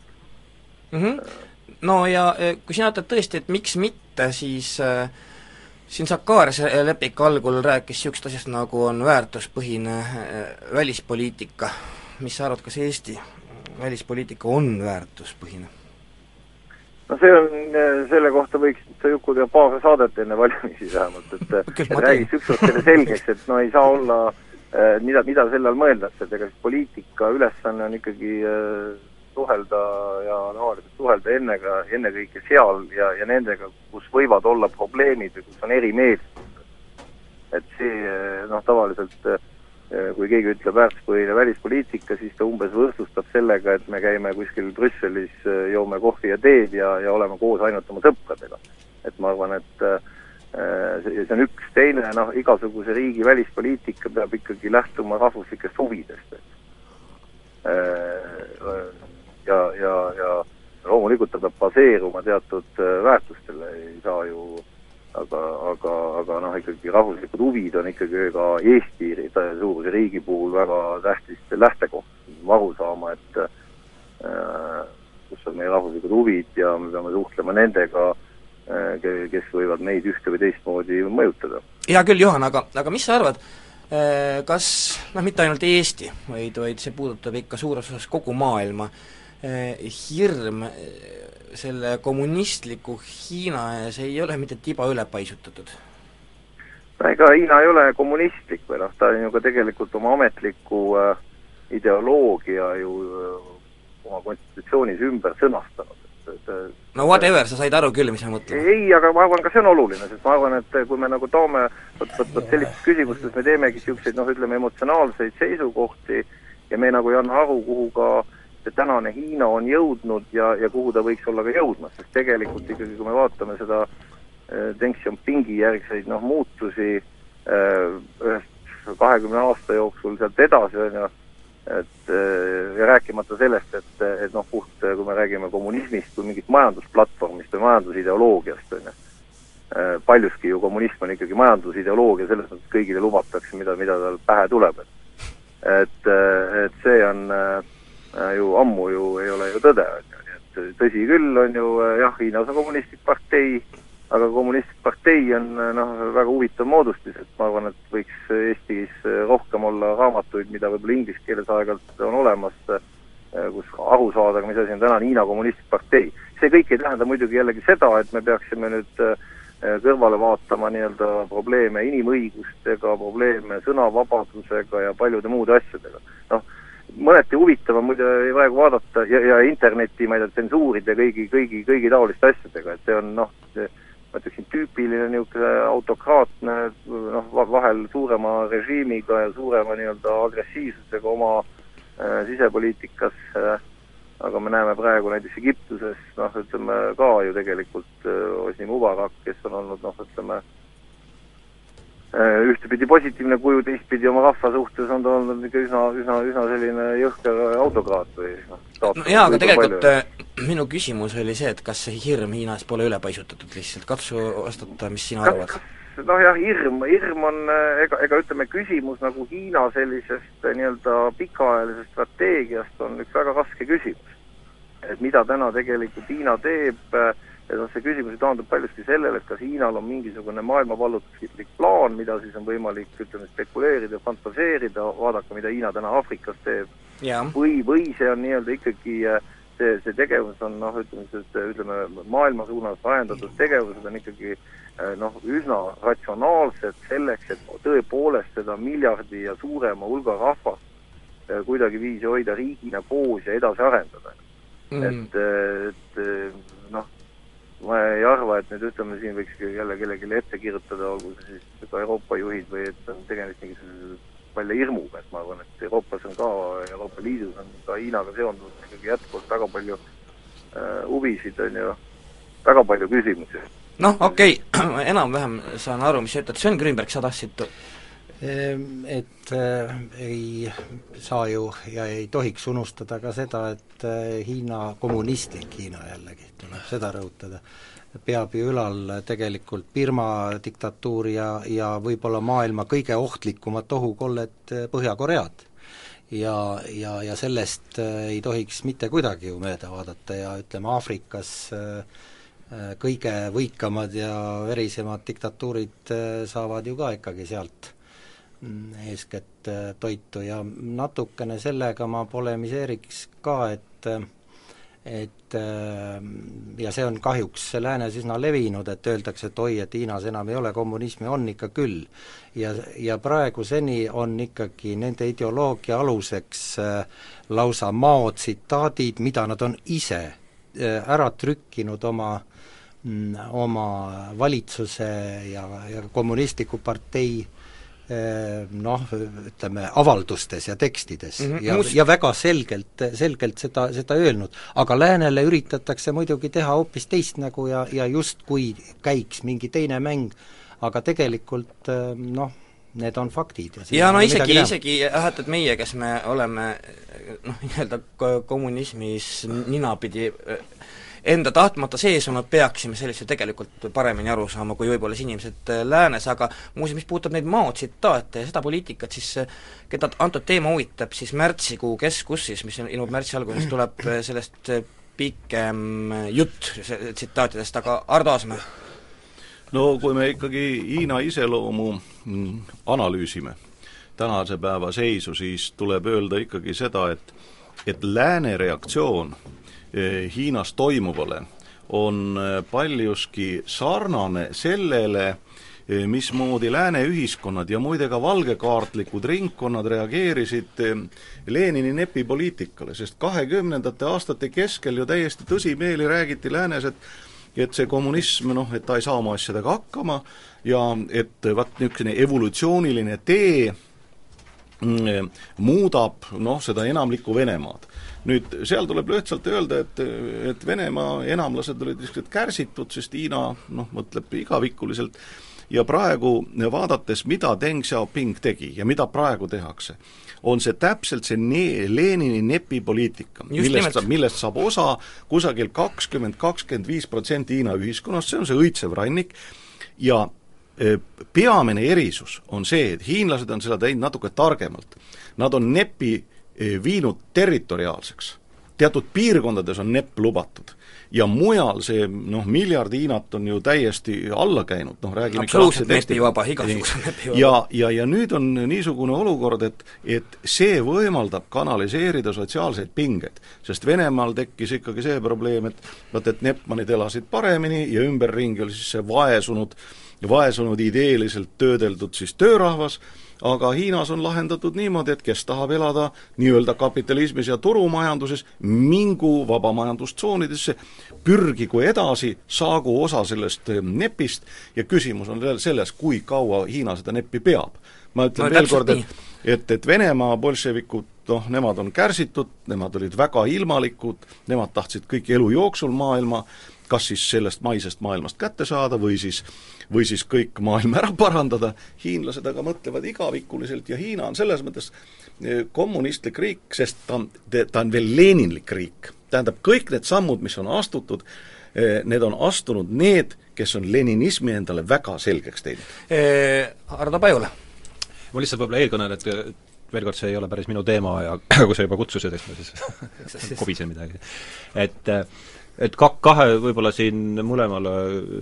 mm -hmm. no ja kui sina ütled tõesti, et miks mitte, siis äh, siin Sakaarias Lepik algul rääkis niisugusest asjast, nagu on väärtuspõhine äh, välispoliitika. mis sa arvad, kas Eesti välispoliitika on väärtuspõhine? No see on, äh, selle kohta võiks sa Juku teha paar saadet enne valimisi vähemalt, et, et räägiks ükskord selle selgeks, et no ei saa olla äh, mida, mida selle all mõeldakse, et ega siis poliitika ülesanne on ikkagi äh, suhelda ja avalikult suhelda ennega, ennekõike seal ja, ja nendega, kus võivad olla probleemid või kus on erimeelsused. et see noh, tavaliselt kui keegi ütleb väärtuspõhine välispoliitika, siis ta umbes võrdsustab sellega, et me käime kuskil Brüsselis, joome kohvi ja teed ja, ja oleme koos ainult oma sõpradega. et ma arvan, et see, see on üks, teine noh, igasuguse riigi välispoliitika peab ikkagi lähtuma rahvuslikest huvidest, et ja, ja, ja loomulikult ta peab baseeruma teatud äh, väärtustele, ei saa ju aga, aga, aga noh, ikkagi rahvuslikud huvid on ikkagi ka Eesti suuruse riigi puhul väga tähtis lähtekoht, aru saama, et äh, kus on meie rahvuslikud huvid ja me peame suhtlema nendega äh,, kes võivad meid ühte või teistmoodi mõjutada. hea küll, Juhan, aga, aga mis sa arvad äh,, kas noh, mitte ainult Eesti, vaid, vaid see puudutab ikka suures osas kogu maailma hirm eh, selle kommunistliku Hiina ees ei ole mitte tiba üle paisutatud? no ega Hiina ei ole kommunistlik või noh, ta on ju ka tegelikult oma ametliku äh, ideoloogia ju oma konstitutsioonis ümber sõnastanud, et, et no whatever, sa said aru küll, mis ma mõtlen? ei, aga ma arvan, ka see on oluline, sest ma arvan, et kui me nagu toome vot, vot, vot sellistes küsimustes me teemegi niisuguseid noh, ütleme emotsionaalseid seisukohti ja me nagu ei anna aru, kuhu ka äh, see tänane Hiina on jõudnud ja, ja kuhu ta võiks olla ka jõudmas, sest tegelikult ikkagi, kui me vaatame seda äh, Deng Xiaopingi järgseid noh, muutusi äh, ühest kahekümne aasta jooksul sealt edasi, on ju, et äh, ja rääkimata sellest, et, et noh, puht kui me räägime kommunismist kui mingist majandusplatvormist või majandusideoloogiast, on ju, paljuski ju kommunism on ikkagi majandusideoloogia, selles mõttes kõigile lubatakse, mida, mida tal pähe tuleb, et et, et see on Äh, ju ammu ju ei ole ju tõde, on ju, nii et tõsi küll, on ju äh, jah, Hiinas on kommunistlik partei, aga kommunistlik partei on äh, noh, väga huvitav moodustis, et ma arvan, et võiks Eestis rohkem olla raamatuid, mida võib-olla inglise keeles aeg-ajalt on olemas, kus aru saada, mis asi on tänane Hiina kommunistlik partei. see kõik ei tähenda muidugi jällegi seda, et me peaksime nüüd kõrvale vaatama nii-öelda probleeme inimõigustega, probleeme sõnavabadusega ja paljude muude asjadega. noh, mõneti huvitav on muide praegu vaadata ja, ja interneti, ma ei tea, tsensuuride kõigi, kõigi, kõigi taoliste asjadega, et see on noh, ma ütleksin, tüüpiline niisugune autokraatne noh, vahel suurema režiimiga ja suurema nii-öelda agressiivsusega oma äh, sisepoliitikas äh, aga me näeme praegu näiteks Egiptuses noh, ütleme ka ju tegelikult äh, Osni Mubarak, kes on olnud noh, ütleme äh, ühtepidi positiivne kuju, teistpidi oma rahva suhtes on ta olnud ikka üsna, üsna, üsna selline jõhker autokraat või noh, no jaa, aga tegelikult palju. Äh, minu küsimus oli see, et kas see hirm Hiinas pole üle paisutatud lihtsalt, katsu vastata, mis sina arvad? noh jah, hirm, hirm on, ega, ega ütleme, küsimus nagu Hiina sellisest nii-öelda pikaajalisest strateegiast on üks väga raske küsimus. et mida täna tegelikult Hiina teeb, et noh, see küsimus taandub paljuski sellele, et kas Hiinal on mingisugune maailmavallutuslik plaan, mida siis on võimalik, ütleme, spekuleerida, fantaseerida, vaadake, mida Hiina täna Aafrikas teeb, või, või see on nii-öelda ikkagi see, see tegevus on noh, ütleme siis, ütleme maailma suunas ajendatud tegevused on ikkagi noh, üsna ratsionaalsed selleks, et tõepoolest seda miljardi ja suurema hulga rahvast kuidagiviisi hoida riigina koos ja edasi arendada. Mm.. et, et ma ei arva, et nüüd ütleme, siin võiks jälle kellelegi ette kirjutada, olgu see siis ka Euroopa juhid või et on tegemist mingisuguse välja hirmuga, et ma arvan, et Euroopas on ka, Euroopa Liidus on ka Hiinaga seonduvalt ikkagi jätkuvalt väga palju äh, huvisid, on ju, väga palju küsimusi. noh, okei okay. enam-vähem saan aru, mis sa ütled, Sven Grünberg, sa tahtsid et äh, ei saa ju ja ei tohiks unustada ka seda, et äh, Hiina, kommunistlik Hiina jällegi, tuleb seda rõhutada, peab ju ülal tegelikult Birma diktatuuri ja, ja võib-olla maailma kõige ohtlikumat ohukollet äh, Põhja-Koread. ja, ja, ja sellest ei tohiks mitte kuidagi ju mööda vaadata ja ütleme, Aafrikas kõige võikamad ja verisemad diktatuurid saavad ju ka ikkagi sealt eeskätt äh, toitu ja natukene sellega ma polemiseeriks ka, et et äh, ja see on kahjuks läänes üsna levinud, et öeldakse, et oi, et Hiinas enam ei ole kommunismi, on ikka küll. ja, ja praeguseni on ikkagi nende ideoloogia aluseks äh, lausa Mao tsitaadid, mida nad on ise ära trükkinud oma mm, oma valitsuse ja, ja kommunistliku partei äh, noh, ütleme, avaldustes ja tekstides mm -hmm. ja Must..., ja väga selgelt, selgelt seda, seda öelnud. aga läänele üritatakse muidugi teha hoopis teist nägu ja, ja justkui käiks mingi teine mäng, aga tegelikult ehm, noh, need on faktid ja ja no isegi, isegi jah, et, et meie, kes me oleme noh, nii-öelda kommunismis ninapidi enda tahtmata sees olnud, peaksime sellest ju tegelikult paremini aru saama, kui võib-olla siis inimesed äh, läänes, aga muuseas, mis puudutab neid Mao tsitaate ja seda poliitikat, siis äh, keda antud teema huvitab, siis märtsikuu Keskussis, mis ilmub märtsi alguses, tuleb äh, sellest pikem jutt tsitaatidest, aga Ardo Aasmäe? no kui me ikkagi Hiina iseloomu mm, analüüsime, tänase päeva seisu, siis tuleb öelda ikkagi seda, et et lääne reaktsioon Hiinas toimuvale on eh, paljuski sarnane sellele, eh, mismoodi lääne ühiskonnad ja muide ka valgekaartlikud ringkonnad reageerisid Lenini nepipoliitikale, sest kahekümnendate aastate keskel ju täiesti tõsimeeli räägiti läänes, et et see kommunism noh, et ta ei saa oma asjadega hakkama ja et vaat niisugune evolutsiooniline tee mm, muudab noh, seda enamlikku Venemaad nüüd seal tuleb lihtsalt öelda, et, et Venemaa enamlased olid niisugused kärsitud, sest Hiina noh, mõtleb igavikuliselt, ja praegu vaadates, mida Deng Xiaoping tegi ja mida praegu tehakse, on see täpselt see ne-, Lenini nepi poliitika, millest saab, millest saab osa kusagil kakskümmend, kakskümmend viis protsenti Hiina ühiskonnast, see on see õitsev rannik, ja e, peamine erisus on see, et hiinlased on seda teinud natuke targemalt. Nad on nepi viinud territoriaalseks. teatud piirkondades on nepp lubatud ja mujal see noh, miljard Hiinat on ju täiesti alla käinud, noh räägime absoluutselt nepivaba, igasuguse nepivaba. ja, ja, ja nüüd on niisugune olukord, et et see võimaldab kanaliseerida sotsiaalseid pingeid. sest Venemaal tekkis ikkagi see probleem, et vot, et nepmanid elasid paremini ja ümberringi oli siis see vaesunud, vaesunud ideeliselt töödeldud siis töörahvas, aga Hiinas on lahendatud niimoodi, et kes tahab elada nii-öelda kapitalismis ja turumajanduses, mingu vabamajandustsoonidesse, pürgigu edasi, saagu osa sellest eh, nepist ja küsimus on selles, kui kaua Hiina seda neppi peab. ma ütlen no, veel kord, et et, et Venemaa bolševikud noh, nemad on kärsitud, nemad olid väga ilmalikud, nemad tahtsid kõik elu jooksul maailma kas siis sellest maisest maailmast kätte saada või siis, või siis kõik maailm ära parandada, hiinlased aga mõtlevad igavikuliselt ja Hiina on selles mõttes eh, kommunistlik riik, sest ta on, ta on veel Leninlik riik. tähendab, kõik need sammud, mis on astutud, eh, need on astunud need, kes on leninismi endale väga selgeks teinud. Hardo Pajula. ma lihtsalt võib-olla eelkõnelen, et veel kord, see ei ole päris minu teema ja kui sa juba kutsusid, eks ma siis kobisen midagi. et et ka-, kahe võib-olla siin mõlemale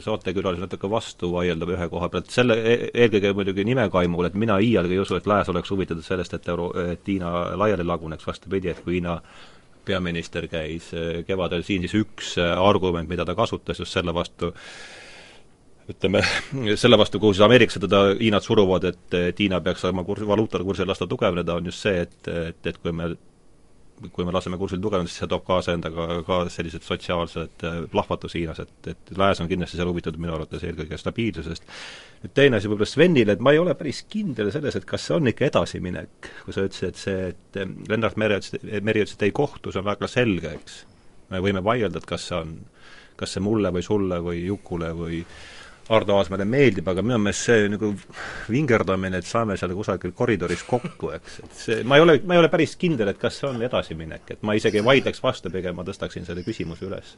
saatekülalisele natuke vastu vaielda ühe koha pealt, selle e-, eelkõige muidugi nimekaimul, et mina iialgi ei usu, et Lääs oleks huvitatud sellest, et euro, et Hiina laiali laguneks, vastupidi, et kui Hiina peaminister käis kevadel siin, siis üks argument, mida ta kasutas just selle vastu, ütleme, selle vastu, kuhu siis ameeriklased teda, Hiinat suruvad, et, et Hiina peaks oma kurs, valuutakursil lasta tugevneda, on just see, et, et, et kui me kui me laseme kursil tugevneda, siis see toob kaasa endaga ka sellised sotsiaalsed äh, plahvatus Hiinas, et, et Lääs on kindlasti seal huvitatud minu arvates eelkõige stabiilsusest. nüüd teine asi võib-olla Svenile, et ma ei ole päris kindel selles, et kas see on ikka edasiminek, kui sa ütlesid, et see, et äh, Lennart Meri ütles, Meri ütles, et ei kohtu, see on väga selge, eks. me võime vaielda, et kas see on, kas see mulle või sulle või Jukule või Ardo Aasmäele meeldib, aga minu meelest see nagu vingerdamine, et saame seal kusagil koridoris kokku, eks, et see, ma ei ole, ma ei ole päris kindel, et kas see on edasiminek, et ma isegi ei vaidleks vastu, pigem ma tõstaksin selle küsimuse üles.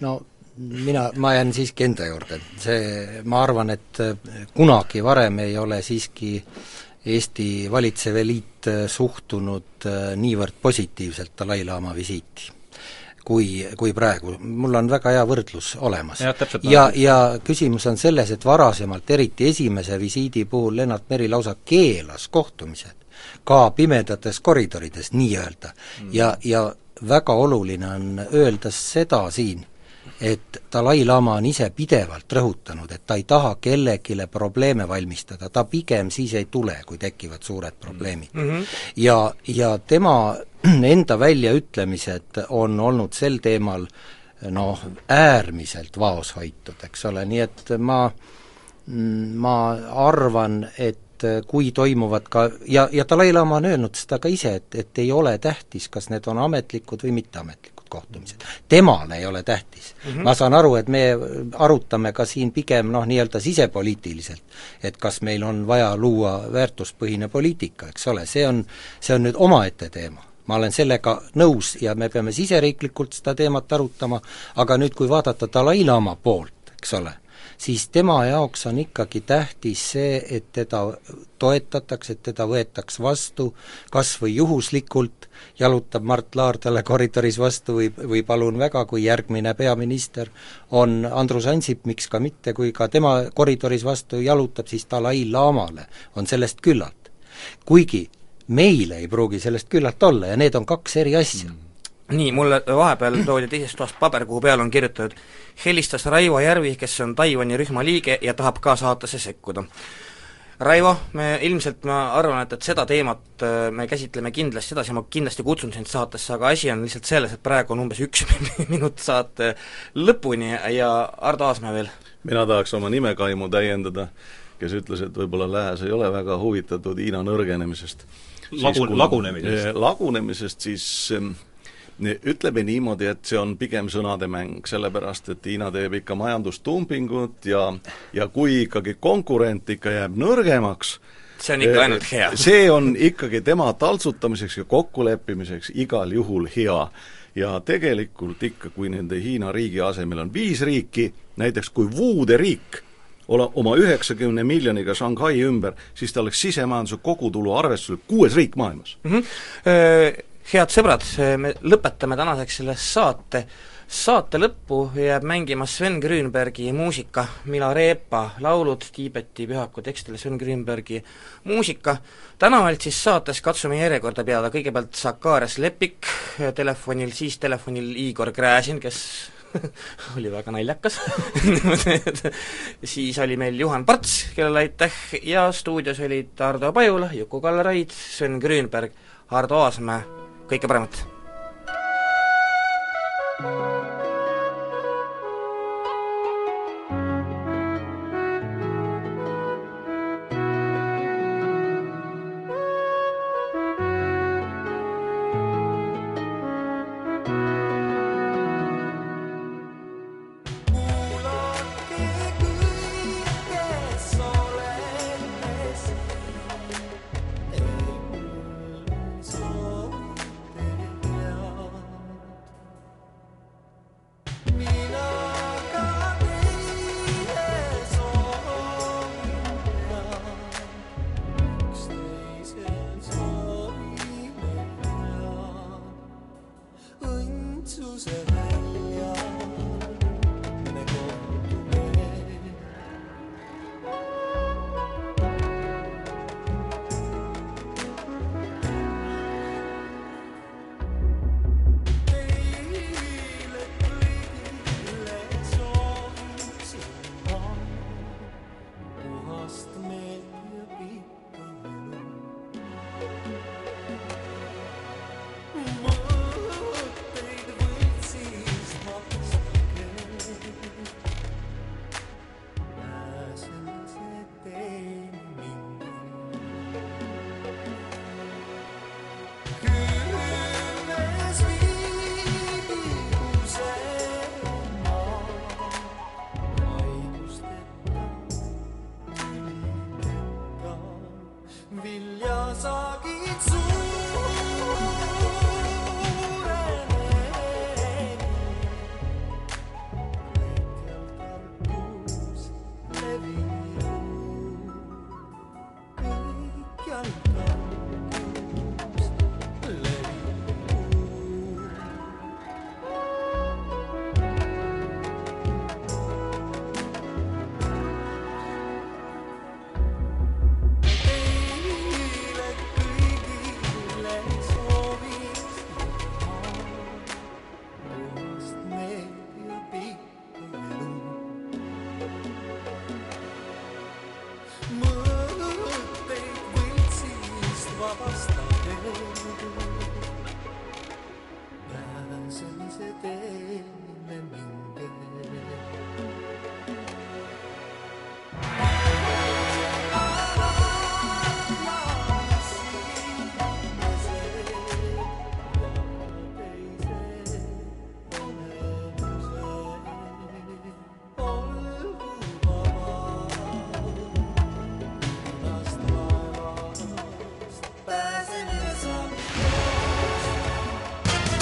no mina, ma jään siiski enda juurde, see, ma arvan, et kunagi varem ei ole siiski Eesti valitsev eliit suhtunud niivõrd positiivselt Dalai-laama visiiti kui, kui praegu, mul on väga hea võrdlus olemas. ja, ja, küsimus on selles, et varasemalt, eriti esimese visiidi puhul Lennart Meri lausa keelas kohtumised, ka pimedates koridorides nii-öelda. Mm.. ja, ja väga oluline on öelda seda siin, et Dalai-laama on ise pidevalt rõhutanud, et ta ei taha kellelegi probleeme valmistada, ta pigem siis ei tule, kui tekivad suured probleemid mm. -hmm. ja, ja tema enda väljaütlemised on olnud sel teemal noh, äärmiselt vaoshoitud, eks ole, nii et ma, ma arvan, et kui toimuvad ka, ja, ja Dalai-laama on öelnud seda ka ise, et, et ei ole tähtis, kas need on ametlikud või mitteametlikud kohtumised. temale ei ole tähtis mm. -hmm. ma saan aru, et me arutame ka siin pigem noh, nii-öelda sisepoliitiliselt, et kas meil on vaja luua väärtuspõhine poliitika, eks ole, see on, see on nüüd omaette teema ma olen sellega nõus ja me peame siseriiklikult seda teemat arutama, aga nüüd, kui vaadata Dalai-laama poolt, eks ole, siis tema jaoks on ikkagi tähtis see, et teda toetatakse, et teda võetaks vastu, kas või juhuslikult jalutab Mart Laar talle koridoris vastu või, või palun väga, kui järgmine peaminister on Andrus Ansip, miks ka mitte, kui ka tema koridoris vastu jalutab, siis Dalai-laamale on sellest küllalt. kuigi meile ei pruugi sellest küllalt olla ja need on kaks eri asja mm nii, mulle vahepeal toodi teisest toast paber, kuhu peale on kirjutatud helistas Raivo Järvi, kes on Taiwan'i rühma liige ja tahab ka saatesse sekkuda. Raivo, me ilmselt, ma arvan, et, et seda teemat äh, me käsitleme kindlasti edasi, ma kindlasti kutsun sind saatesse, aga asi on lihtsalt selles, et praegu on umbes üks minut saate lõpuni ja Ardo Aasmäe veel. mina tahaks oma nimekaimu täiendada, kes ütles, et võib-olla Lääs ei ole väga huvitatud Hiina nõrgenemisest. Lagu-, lagunemisest. lagunemisest, siis ähm, ütleme niimoodi, et see on pigem sõnade mäng, sellepärast et Hiina teeb ikka majandustumpingut ja ja kui ikkagi konkurent ikka jääb nõrgemaks, see on ikka ainult hea. see on ikkagi tema taltsutamiseks ja kokkuleppimiseks igal juhul hea. ja tegelikult ikka, kui nende Hiina riigi asemel on viis riiki, näiteks kui Wude riik ole oma üheksakümne miljoniga Shanghai ümber, siis ta oleks sisemajanduse kogutulu arvestusel kuues riik maailmas mm. -hmm head sõbrad, me lõpetame tänaseks selle saate, saate lõppu jääb mängima Sven Grünbergi muusika, Mila Reepa laulud, Tiibeti pühaku tekstile Sven Grünbergi muusika, tänavalt siis saates katsume järjekorda peale, kõigepealt Sakarias Lepik telefonil, siis telefonil Igor Gräzin, kes oli väga naljakas. Siis oli meil Juhan Parts, kellele aitäh, ja stuudios olid Ardo Pajula, Juku-Kalle Raid, Sven Grünberg, Ardo Aasmäe kõike paremat!